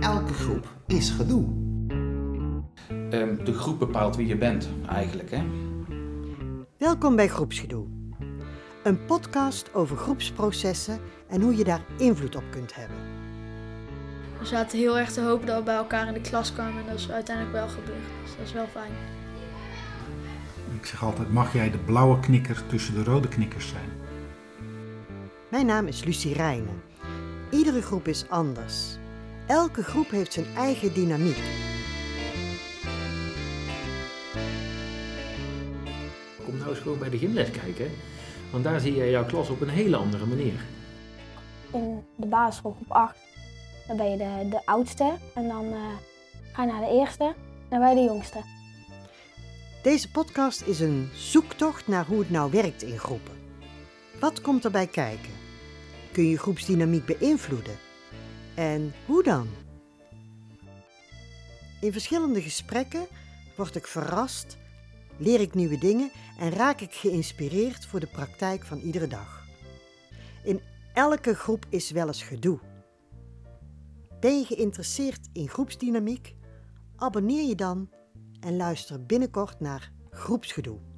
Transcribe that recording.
elke groep is gedoe. Ehm, de groep bepaalt wie je bent, eigenlijk, hè? Welkom bij Groepsgedoe. Een podcast over groepsprocessen en hoe je daar invloed op kunt hebben. We zaten heel erg te hopen dat we bij elkaar in de klas kwamen en dat is uiteindelijk wel gebeurd. Dus dat is wel fijn. Ik zeg altijd, mag jij de blauwe knikker tussen de rode knikkers zijn? Mijn naam is Lucie Rijnen. Iedere groep is anders. Elke groep heeft zijn eigen dynamiek. Kom nou eens gewoon bij de gymles kijken. Want daar zie je jouw klas op een hele andere manier. in de basisschool groep 8, dan ben je de, de oudste. En dan eh, ga je naar de eerste en dan ben je de jongste. Deze podcast is een zoektocht naar hoe het nou werkt in groepen. Wat komt erbij kijken? Kun je groepsdynamiek beïnvloeden? En hoe dan? In verschillende gesprekken word ik verrast, leer ik nieuwe dingen en raak ik geïnspireerd voor de praktijk van iedere dag. In elke groep is wel eens gedoe. Ben je geïnteresseerd in groepsdynamiek? Abonneer je dan en luister binnenkort naar Groepsgedoe.